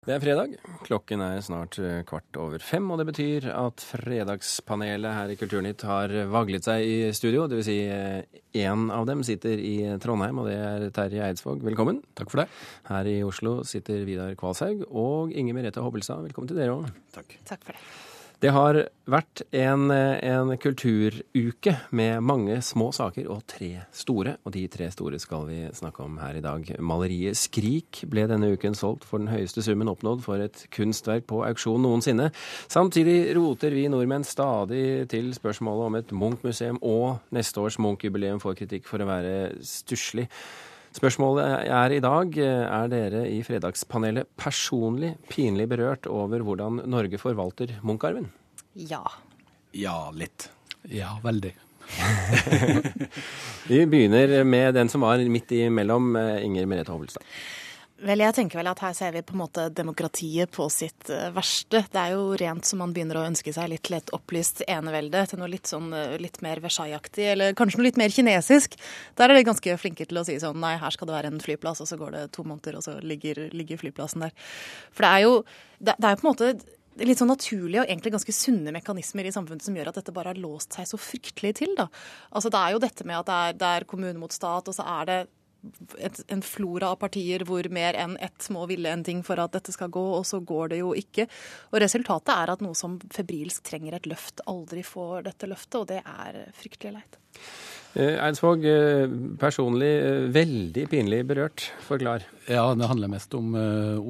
Det er fredag. Klokken er snart eh, kvart over fem, og det betyr at fredagspanelet her i Kulturnytt har vaglet seg i studio. Det vil si én av dem sitter i Trondheim, og det er Terje Eidsvåg. Velkommen. Takk for det. Her i Oslo sitter Vidar Kvalshaug og Inger Merete Hobbelstad. Velkommen til dere òg. Takk. Takk for det. Det har vært en, en, kulturuke med mange små saker og tre store. Og de tre store skal vi snakke om her i dag. Maleriet 'Skrik' ble denne uken solgt for den høyeste summen oppnådd for et kunstverk på auksjon noensinne. Samtidig roter vi nordmenn stadig til spørsmålet om et Munch-museum, og neste års Munch-jubileum får kritikk for å være stusslig. Spørsmålet er i dag er dere i Fredagspanelet personlig pinlig berørt over hvordan Norge forvalter Munch-arven? Ja. Ja, litt. Ja, veldig. Vi begynner med den som var midt imellom, Inger Merete Hovelstad. Vel, jeg tenker vel at her ser vi på en måte demokratiet på sitt uh, verste. Det er jo rent som man begynner å ønske seg litt lett opplyst enevelde til noe litt sånn uh, litt mer Versailles-aktig, eller kanskje noe litt mer kinesisk. Der er de ganske flinke til å si sånn nei, her skal det være en flyplass, og så går det to måneder, og så ligger, ligger flyplassen der. For det er jo, det, det er på en måte litt sånn naturlige og egentlig ganske sunne mekanismer i samfunnet som gjør at dette bare har låst seg så fryktelig til. da. Altså Det er jo dette med at det er, det er kommune mot stat, og så er det et, en flora av partier hvor mer enn ett må ville en ting for at dette skal gå, og så går det jo ikke. Og resultatet er at noe som febrilsk trenger et løft, aldri får dette løftet, og det er fryktelig leit. Eh, Eidsvåg, eh, personlig eh, veldig pinlig berørt. Forklar. Ja, det handler mest om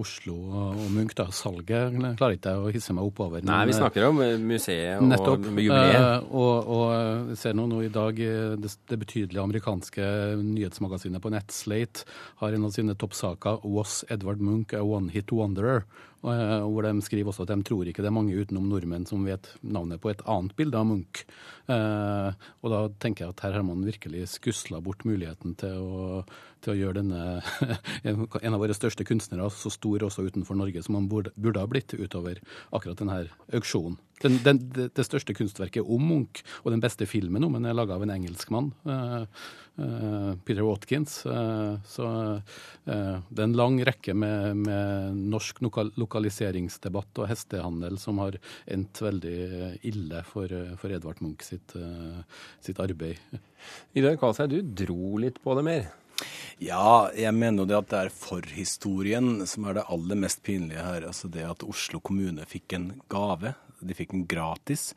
Oslo og Munch. da. Salget klarer ikke jeg å hisse meg oppover. Nei, vi snakker om museet og nettopp, jubileet. Og, og ser nå, nå i dag det, det, betydelige amerikanske nyhetsmagasinet på nett, Slate, har en av sine toppsaker 'Was Edvard Munch a one hit wonderer?' Og hvor de skriver også at de tror ikke det er mange utenom nordmenn som vet navnet på et annet bilde av Munch. Uh, og da tenker jeg at her har man virkelig skusla bort muligheten til å, til å gjøre denne en av våre største kunstnere så stor også utenfor Norge som han burde, burde ha blitt utover akkurat denne auksjonen. Den, den, det største kunstverket om Munch, og den beste filmen om han er laga av en engelskmann, uh, uh, Peter Watkins. Uh, så det er en lang rekke med, med norsk lokal lokaliseringsdebatt og hestehandel som har endt veldig ille for, for Edvard Munch sitt, sitt arbeid. Idar Kvalsheim, du dro litt på det mer? Ja, jeg mener det at det er forhistorien som er det aller mest pinlige her. Altså det at Oslo kommune fikk en gave. De fikk den gratis.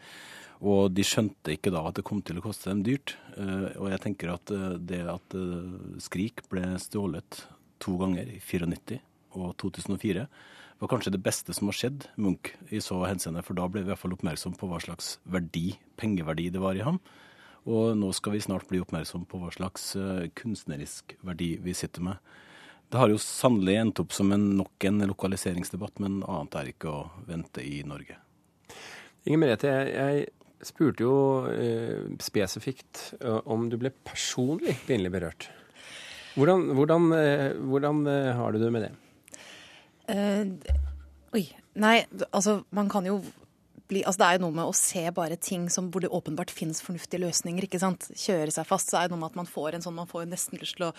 Og de skjønte ikke da at det kom til å koste dem dyrt. Eh, og jeg tenker at eh, det at eh, Skrik ble stjålet to ganger, i 94 og 2004, var kanskje det beste som har skjedd Munch i så henseende. For da ble vi i hvert fall oppmerksom på hva slags verdi, pengeverdi det var i ham. Og nå skal vi snart bli oppmerksom på hva slags uh, kunstnerisk verdi vi sitter med. Det har jo sannelig endt opp som en, nok en lokaliseringsdebatt, men annet er ikke å vente i Norge. Inger Merete, jeg, jeg spurte jo eh, spesifikt uh, om du ble personlig pinlig berørt. Hvordan, hvordan, hvordan har du det med det? Oi. Nei, altså man kan jo bli Altså det er jo noe med å se bare ting som, hvor det åpenbart finnes fornuftige løsninger. ikke sant? Kjøre seg fast. Så er det noe med at man får en sånn Man får nesten lyst til å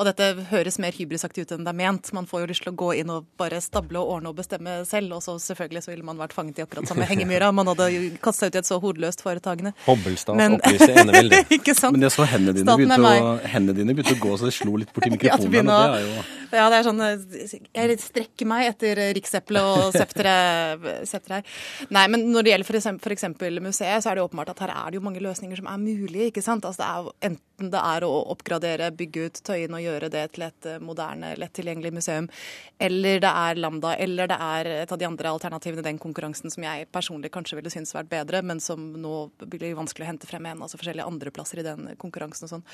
Og dette høres mer hybrisaktig ut enn det er ment. Man får jo lyst til å gå inn og bare stable og ordne og bestemme selv. Og så selvfølgelig så ville man vært fanget i akkurat samme hengemyra. Man hadde kasta ut i et så hodeløst foretagende. Hobbelstads opplyse eneveldet. ikke sant? Men jeg så hendene dine begynte, å, hendene dine begynte å gå så det slo litt borti mikrofonen. ja. Ja, det er sånn Jeg strekker meg etter rikseplet og septeret her. Nei, men når det gjelder f.eks. museet, så er det åpenbart at her er det jo mange løsninger som er mulige. ikke sant? Altså det er Enten det er å oppgradere, bygge ut Tøyen og gjøre det til et eh, moderne, lett tilgjengelig museum, eller det er Lambda, eller det er et av de andre alternativene i den konkurransen som jeg personlig kanskje ville synes vært bedre, men som nå blir vanskelig å hente frem igjen. Altså forskjellige andreplasser i den konkurransen og sånn.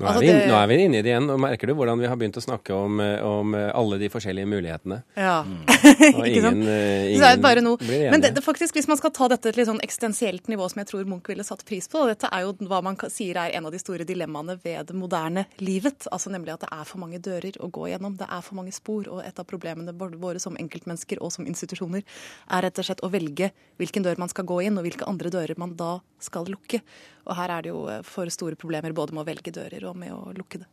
Nå, altså, nå, er vi inne i det igjen, og merker du hvordan vi har begynt å snakke om, eh, om alle de forskjellige mulighetene? Ja. Mm. Og ingen, det er blir noe. Men det, det, faktisk, hvis man skal ta dette til et sånn eksistensielt nivå som jeg tror Munch ville satt pris på. Dette er jo hva man sier er en av de store dilemmaene ved det moderne livet. altså Nemlig at det er for mange dører å gå gjennom. Det er for mange spor. Og et av problemene våre som enkeltmennesker og som institusjoner er rett og slett å velge hvilken dør man skal gå inn, og hvilke andre dører man da skal lukke. Og her er det jo for store problemer både med å velge dører og med å lukke det.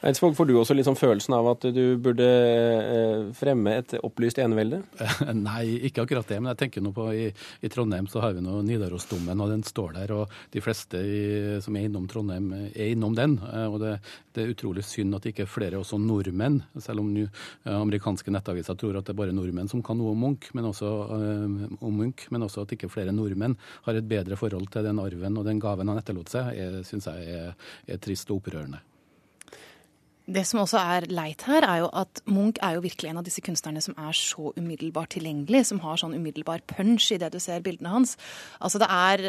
Eidsvåg, får du også sånn følelsen av at du burde eh, fremme et opplyst enevelde? Nei, ikke akkurat det. Men jeg tenker nå på i, i Trondheim så har vi nå Nidarosdomen, og den står der. Og de fleste i, som er innom Trondheim, er innom den. Eh, og det, det, er utrolig synd at ikke flere, også nordmenn, selv om nu, amerikanske nettaviser tror at det er bare nordmenn som kan noe om Munch, men også, om Munch, men også at ikke flere nordmenn har et bedre forhold til den arven og den gaven han etterlot seg, syns jeg er, er trist og opprørende. Det som også er leit her, er jo at Munch er jo virkelig en av disse kunstnerne som er så umiddelbart tilgjengelig, som har sånn umiddelbar punch i det du ser bildene hans. Altså det er,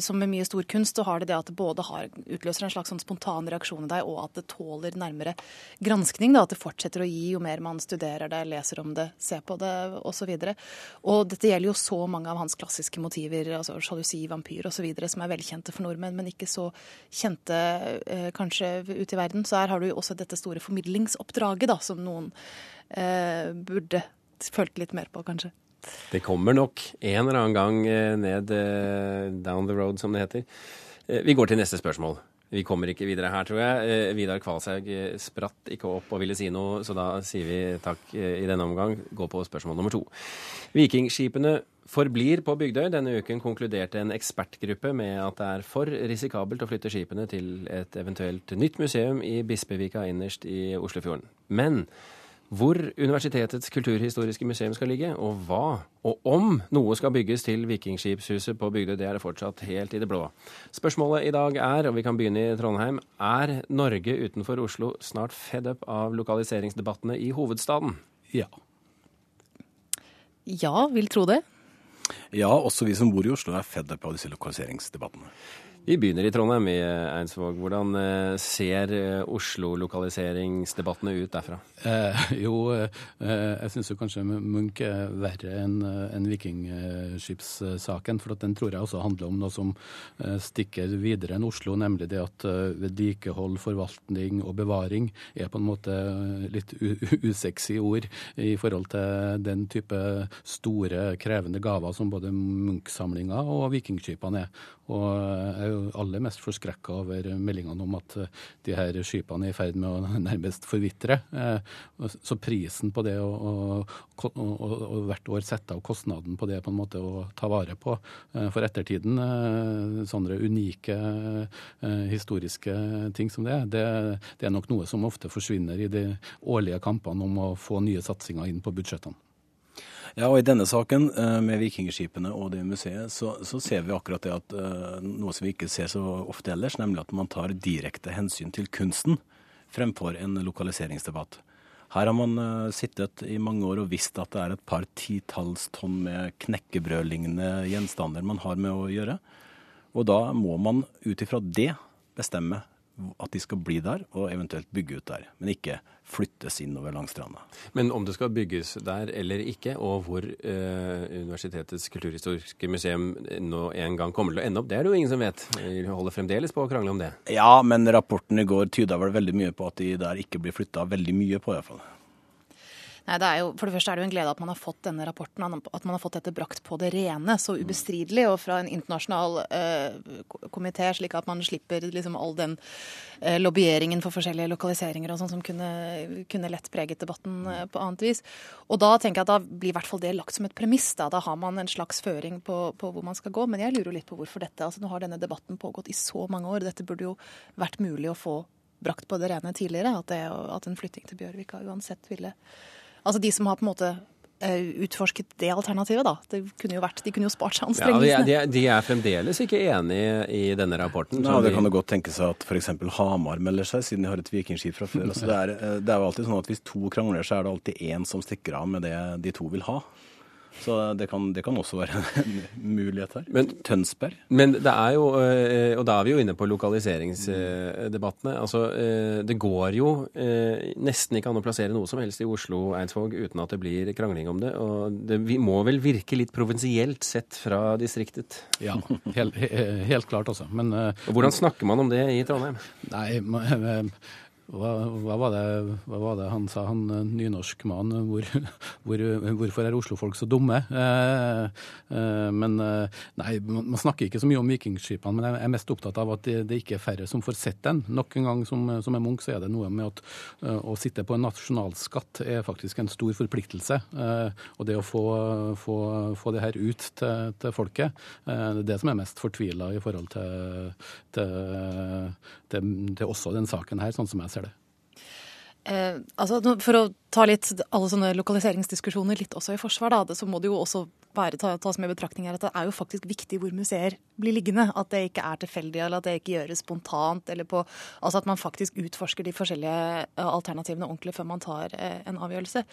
Som med mye stor kunst, så har det det at det både har, utløser en slags sånn spontan reaksjon i deg, og at det tåler nærmere granskning. da, At det fortsetter å gi jo mer man studerer det, leser om det, ser på det osv. Og, og dette gjelder jo så mange av hans klassiske motiver, altså sjalusi, vampyr osv., som er velkjente for nordmenn, men ikke så kjente eh, kanskje ute i verden. Så her har du jo også dette dette store formidlingsoppdraget da, som noen eh, burde følt litt mer på, kanskje. Det kommer nok en eller annen gang eh, ned eh, down the road, som det heter. Eh, vi går til neste spørsmål. Vi kommer ikke videre her, tror jeg. Vidar Kvalshaug spratt ikke opp og ville si noe, så da sier vi takk i denne omgang. Gå på spørsmål nummer to. Vikingskipene forblir på Bygdøy. Denne uken konkluderte en ekspertgruppe med at det er for risikabelt å flytte skipene til et eventuelt nytt museum i Bispevika innerst i Oslofjorden. Men hvor Universitetets kulturhistoriske museum skal ligge, og hva, og om noe skal bygges til Vikingskipshuset på Bygdøy, det er det fortsatt helt i det blå. Spørsmålet i dag er, og vi kan begynne i Trondheim, er Norge utenfor Oslo snart fed up av lokaliseringsdebattene i hovedstaden? Ja. Ja, vil tro det. Ja, også vi som bor i Oslo er fed opp av disse lokaliseringsdebattene. Vi begynner i Trondheim, i Eidsvåg. Hvordan eh, ser eh, Oslo-lokaliseringsdebattene ut derfra? Eh, jo, eh, jeg syns kanskje Munch er verre enn en vikingskipssaken. For den tror jeg også handler om noe som stikker videre enn Oslo, nemlig det at vedlikehold, forvaltning og bevaring er på en måte litt usexy ord i forhold til den type store, krevende gaver som både Munch-samlinga og vikingskipene er. Og jeg aller mest forskrekka over meldingene om at eh, de her skipene er i ferd med å nærmest forvitre. Eh, så prisen på det og, hvert år sette av kostnaden på det på en måte å ta vare på eh, for ettertiden, sånne unike historiske ting som det, det, det er nok noe som ofte forsvinner i de årlige kampene om å få nye satsinger inn på budsjettene. Ja, og I denne saken eh, med vikingskipene og det museet, så, så ser vi akkurat det at uh, noe som vi ikke ser så ofte ellers, nemlig at man tar direkte hensyn til kunsten fremfor en lokaliseringsdebatt. Her har man uh, sittet i mange år og visst at det er et par titalls tonn med knekkebrødlignende gjenstander man har med å gjøre. Og da må man ut ifra det bestemme at de skal bli der, og eventuelt bygge ut der. Men ikke flyttes innover langs stranda. Men om det skal bygges der eller ikke, og hvor eh, Universitetets kulturhistoriske museum nå en gang kommer til å ende opp, det er det jo ingen som vet. Vi holder fremdeles på å krangle om det. Ja, men rapporten i går tyda vel veldig mye på at de der ikke blir flytta veldig mye på, iallfall. Nei, det er jo, For det første er det jo en glede at man har fått denne rapporten, at man har fått dette brakt på det rene, så ubestridelig, og fra en internasjonal uh, komité, slik at man slipper liksom all den uh, lobbyeringen for forskjellige lokaliseringer og sånn som kunne, kunne, lett preget debatten uh, på annet vis. Og da tenker jeg at da blir i hvert fall det lagt som et premiss. Da, da har man en slags føring på, på, hvor man skal gå. Men jeg lurer litt på hvorfor dette. altså Nå har denne debatten pågått i så mange år. Dette burde jo vært mulig å få brakt på det rene tidligere. At, det, at en flytting til Bjørvika uansett ville Altså de som har på en måte eh, utforsket det alternativet, da. Det kunne jo vært, de kunne jo spart seg anstrengelsene. Ja, de, de, er fremdeles ikke enig i denne rapporten. Ja, Det kan jo godt tenkes at f.eks. Hamar melder seg, siden de har et vikingskip fra før. Altså, det, er, eh, det er jo alltid sånn at Hvis to krangler, så er det alltid én som stikker av med det de to vil ha. Så det kan, det kan, også være en mulighet her. Men, Tønsberg. Men det er jo, eh, og da er vi jo inne på lokaliseringsdebattene. Altså, eh, det går jo eh, nesten ikke an å plassere noe som helst i Oslo, Eidsvåg, uten at det blir krangling om det. Og det vi må vel virke litt provinsielt sett fra distriktet? Ja, helt, helt klart altså. Men og Hvordan snakker man om det i Trondheim? Nei, Hva, hva, var det, hva, var det, han sa, han eh, nynorskmannen? Hvor, hvor, hvorfor er Oslo-folk så dumme? Eh, eh, men eh, nei, man, snakker ikke så mye om vikingskipene, men jeg er mest opptatt av at det, det ikke er færre som får sett den. Nok en gang som, som er Munch, så er det noe med at å sitte på en nasjonalskatt er faktisk en stor forpliktelse. Uh, og det å få, få, få, det her ut til, til folket, uh, det er det som er mest fortvila i forhold til, til, til, til også den saken her, sånn som jeg ser? Eh, altså, for å ta litt alle sånne lokaliseringsdiskusjoner litt også i forsvar, da, så må det jo også være, ta, tas med betraktning her at det er jo faktisk viktig hvor museer blir liggende. At det ikke er tilfeldig, eller at det ikke gjøres spontant. eller på, altså At man faktisk utforsker de forskjellige eh, alternativene ordentlig før man tar eh, en avgjørelse.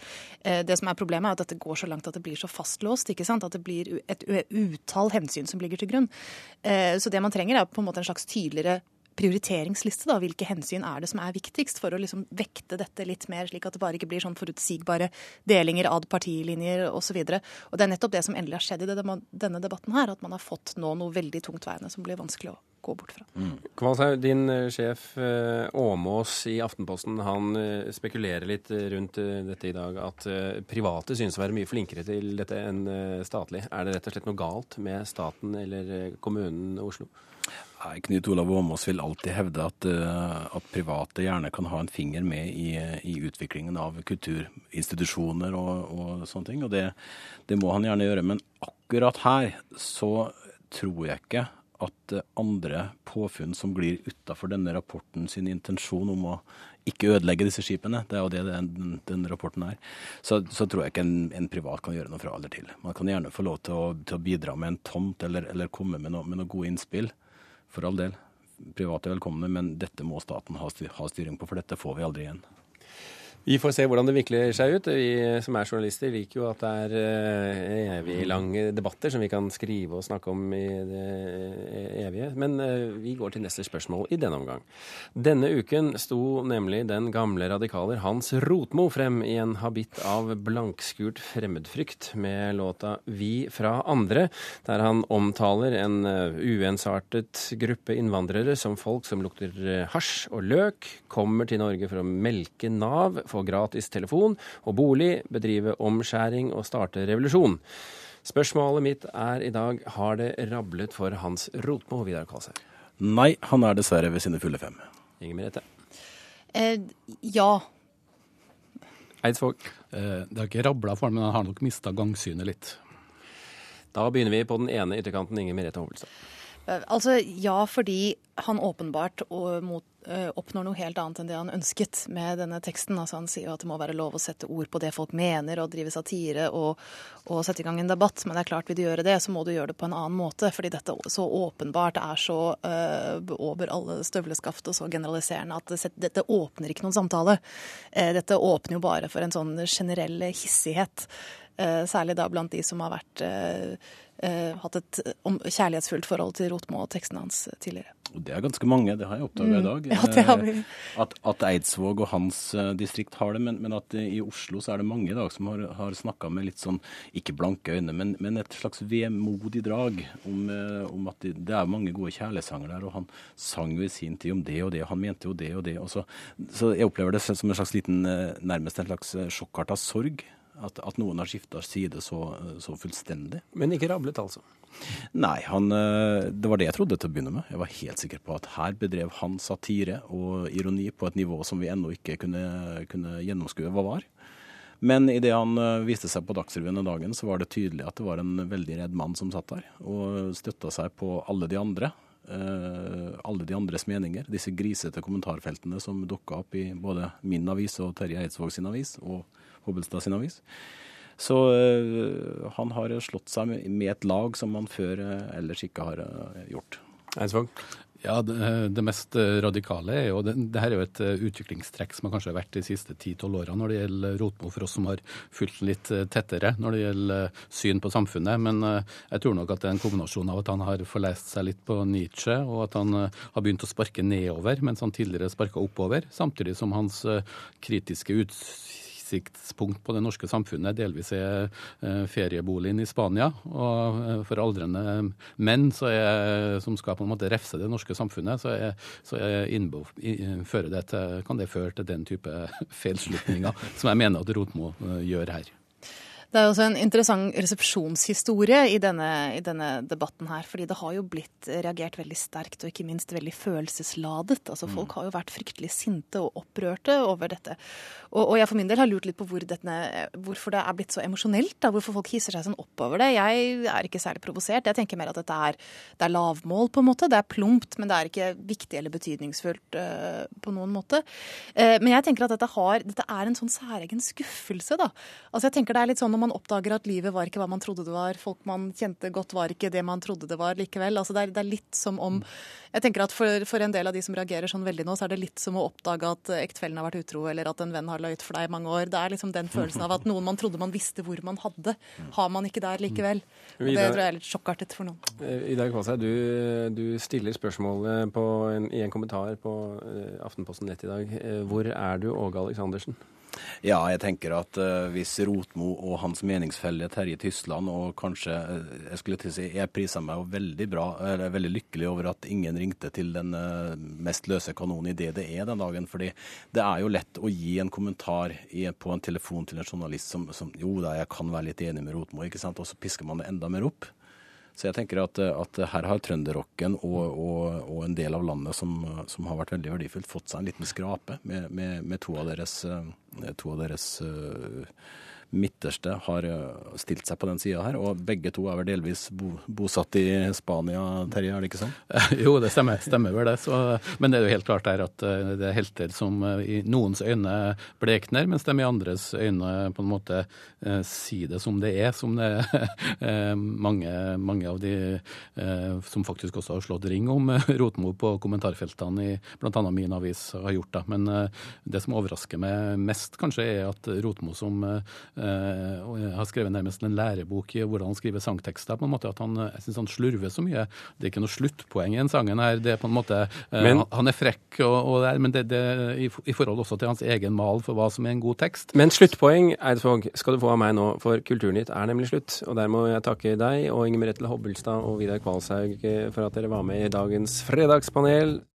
Eh, det som er Problemet er at dette går så langt at det blir så fastlåst. ikke sant? At det blir et utall hensyn som ligger til grunn. Eh, så det man trenger er på en måte en slags tydeligere prioriteringsliste. da, Hvilke hensyn er det som er viktigst, for å liksom vekte dette litt mer, slik at det bare ikke blir sånn forutsigbare delinger ad partilinjer osv. Og, og det er nettopp det som endelig har skjedd i denne debatten her, at man har fått nå noe veldig tungtveiende som blir vanskelig å gå bort fra. Mm. Kvalshaug, din uh, sjef uh, Åmås i Aftenposten han uh, spekulerer litt rundt dette i dag, at private synes å være mye flinkere til dette enn statlig. Er det rett og slett noe galt med staten eller kommunen Oslo? Nei, Knut Olav Åmås vil alltid hevde at, uh, at, private gjerne kan ha en finger med i, i utviklingen av kulturinstitusjoner og, og, sånne ting. Og det, det, må han gjerne gjøre. Men akkurat her så tror jeg ikke at andre påfunn som glir utafor denne rapporten sin intensjon om å ikke ødelegge disse skipene, det er jo det den, den rapporten er, så, så, tror jeg ikke en, en, privat kan gjøre noe fra eller til. Man kan gjerne få lov til å, til å bidra med en tomt eller, eller komme med, noe, med gode innspill for all del. Private er velkomne, men dette må staten ha styring på, for dette får vi aldri igjen. Vi får se hvordan det vikler seg ut. Vi som er journalister liker jo at det er eh, evig lange debatter som vi kan skrive og snakke om i det evige. Men eh, vi går til neste spørsmål i denne omgang. Denne uken sto nemlig den gamle radikaler Hans Rotmo frem i en habitt av blankskurt fremmedfrykt med låta Vi fra andre, der han omtaler en eh, uensartet gruppe innvandrere som folk som lukter hasj og løk, kommer til Norge for å melke Nav få gratis telefon og bolig, bedrive omskjæring og starte revolusjon. Spørsmålet mitt er i dag har det rablet for Hans Rotmo, Vidar Kvalsheim? Nei, han er dessverre ved sine fulle fem. Inger Merete? Eh, ja. Eidsvåg? Eh, det har ikke rabla for ham, men han har nok mista gangsynet litt. Da begynner vi på den ene ytterkanten, Inger Merete Hovelstad. Eh, altså ja, fordi han åpenbart og mot, oppnår noe helt annet enn det han ønsket med denne teksten. Altså Han sier jo at det må være lov å sette ord på det folk mener, og drive satire og, og, sette i gang en debatt. Men det er klart, vil du gjøre det, så må du gjøre det på en annen måte. Fordi dette så åpenbart er så uh, over alle støvleskaft og så generaliserende at det, dette åpner ikke noen samtale. Uh, dette åpner jo bare for en sånn generell hissighet. Særlig da blant de som har vært eh, hatt et kjærlighetsfullt forhold til Rotmo og teksten hans tidligere. Det er ganske mange, det har jeg oppdaga mm. i dag. Ja, det har. Eh, at, at, Eidsvåg og hans distrikt har det, men, men, at i Oslo så er det mange i dag som har, har snakka med litt sånn, ikke blanke øyne, men, men et slags vemodig drag om, om at det, det, er mange gode kjærlighetssanger der. Og han sang jo i sin tid om det og det, og han mente jo det og det. Og så, så jeg opplever det som en slags liten, nærmest en slags sjokkarta sorg at, at noen har skifta side så, så, fullstendig. Men ikke rablet, altså? Nei, han, eh, det var det jeg trodde til å begynne med. Jeg var helt sikker på at her bedrev han satire og ironi på et nivå som vi ennå ikke kunne, kunne gjennomskue hva var. Men idet han eh, viste seg på Dagsrevyen den dagen, så var det tydelig at det var en veldig redd mann som satt der, og støtta seg på alle de andre. Uh, alle de andres meninger. Disse grisete kommentarfeltene som dukka opp i både min avis og Terje Eidsvåg sin avis, og Hobbelstad sin avis. Så uh, han har slått seg med, med, et lag som han før uh, ellers ikke har uh, gjort. Eidsvåg? Ja, det, det, mest radikale er jo det, det her er jo et utviklingstrekk som har kanskje vært de siste 10-12 årene når det gjelder Rotmo, for oss som har fulgt den litt tettere når det gjelder syn på samfunnet. Men jeg tror nok at det er en kombinasjon av at han har forlest seg litt på Nietzsche, og at han har begynt å sparke nedover mens han tidligere sparka oppover, samtidig som hans kritiske utsyn utsiktspunkt på det norske samfunnet delvis er ferieboligen i Spania. Og for aldrende menn er, som skal på en måte refse det norske samfunnet, så, er, så er innbo, det til, kan det føre til den type feilslutninger som jeg mener at Rotmo gjør her. Det er også en interessant resepsjonshistorie i denne, i denne, debatten her. fordi det har jo blitt reagert veldig sterkt og ikke minst veldig følelsesladet. Altså Folk mm. har jo vært fryktelig sinte og opprørte over dette. Og, og jeg for min del har lurt litt på hvor dette, hvorfor det er blitt så emosjonelt. da, Hvorfor folk hisser seg sånn opp over det. Jeg er ikke særlig provosert. Jeg tenker mer at dette er, det er lavmål, på en måte. Det er plumpt, men det er ikke viktig eller betydningsfullt uh, på noen måte. Uh, men jeg tenker at dette, har, dette er en sånn særegen skuffelse, da. Altså jeg tenker det er litt sånn man oppdager at livet var ikke hva man trodde det var. Folk man kjente godt var ikke det man trodde det var likevel. Altså det, er, det er litt som om Jeg tenker at for, for, en del av de som reagerer sånn veldig nå, så er det litt som å oppdage at ektefellen har vært utro, eller at en venn har løyet for deg i mange år. Det er liksom den følelsen av at noen man trodde man visste hvor man hadde, har man ikke der likevel. Og det tror jeg er litt sjokkartet for noen. I Ida Kvalsei, du, du, stiller spørsmålet en, i en kommentar på eh, Aftenposten Nett i dag. Eh, hvor er du, Åge Aleksandersen? Ja, jeg tenker at uh, hvis Rotmo og hans meningsfelle Terje Tysland og kanskje uh, Jeg skulle til å si jeg priser meg veldig bra, eller veldig lykkelig over at ingen ringte til den uh, mest løse kanonen i DDE den dagen. fordi det er jo lett å gi en kommentar i, på en telefon til en journalist som, som jo da, jeg kan være litt enig med Rotmo, ikke sant, og så pisker man det enda mer opp. Så jeg tenker at, at her har trønderrocken og, og, og, en del av landet som, som, har vært veldig verdifullt, fått seg en liten skrape med, med, med to av deres, to av deres uh, midterste har eh, stilt seg på den sida her. Og begge to er vel delvis bo, bosatt i Spania, Terje, er det ikke sånn? Jo, det stemmer, stemmer vel det. Så, men det er jo helt klart der at eh, det er helter som eh, i noens øyne blekner, mens de i andres øyne på en måte sier det som det er. Som det er mange, mange, av de som faktisk også har slått ring om Rotmo på kommentarfeltene i bl.a. min avis har gjort. det. Men det som overrasker meg mest, kanskje, er at Rotmo som og jeg har skrevet nærmest en lærebok i hvordan han skriver sangtekster. på en måte at han, Jeg syns han slurver så mye. Det er ikke noe sluttpoeng i den sangen her. det er på en måte, eh, men, Han er frekk, og, og der, men det, det, i, i, forhold også til hans egen mal for hva som er en god tekst. Men sluttpoeng, Eidsvåg, skal du få av meg nå, for Kulturnytt er nemlig slutt. Og der må jeg takke deg og Inger Merete Hobbelstad og Vidar Kvalshaug for at dere var med i dagens fredagspanel.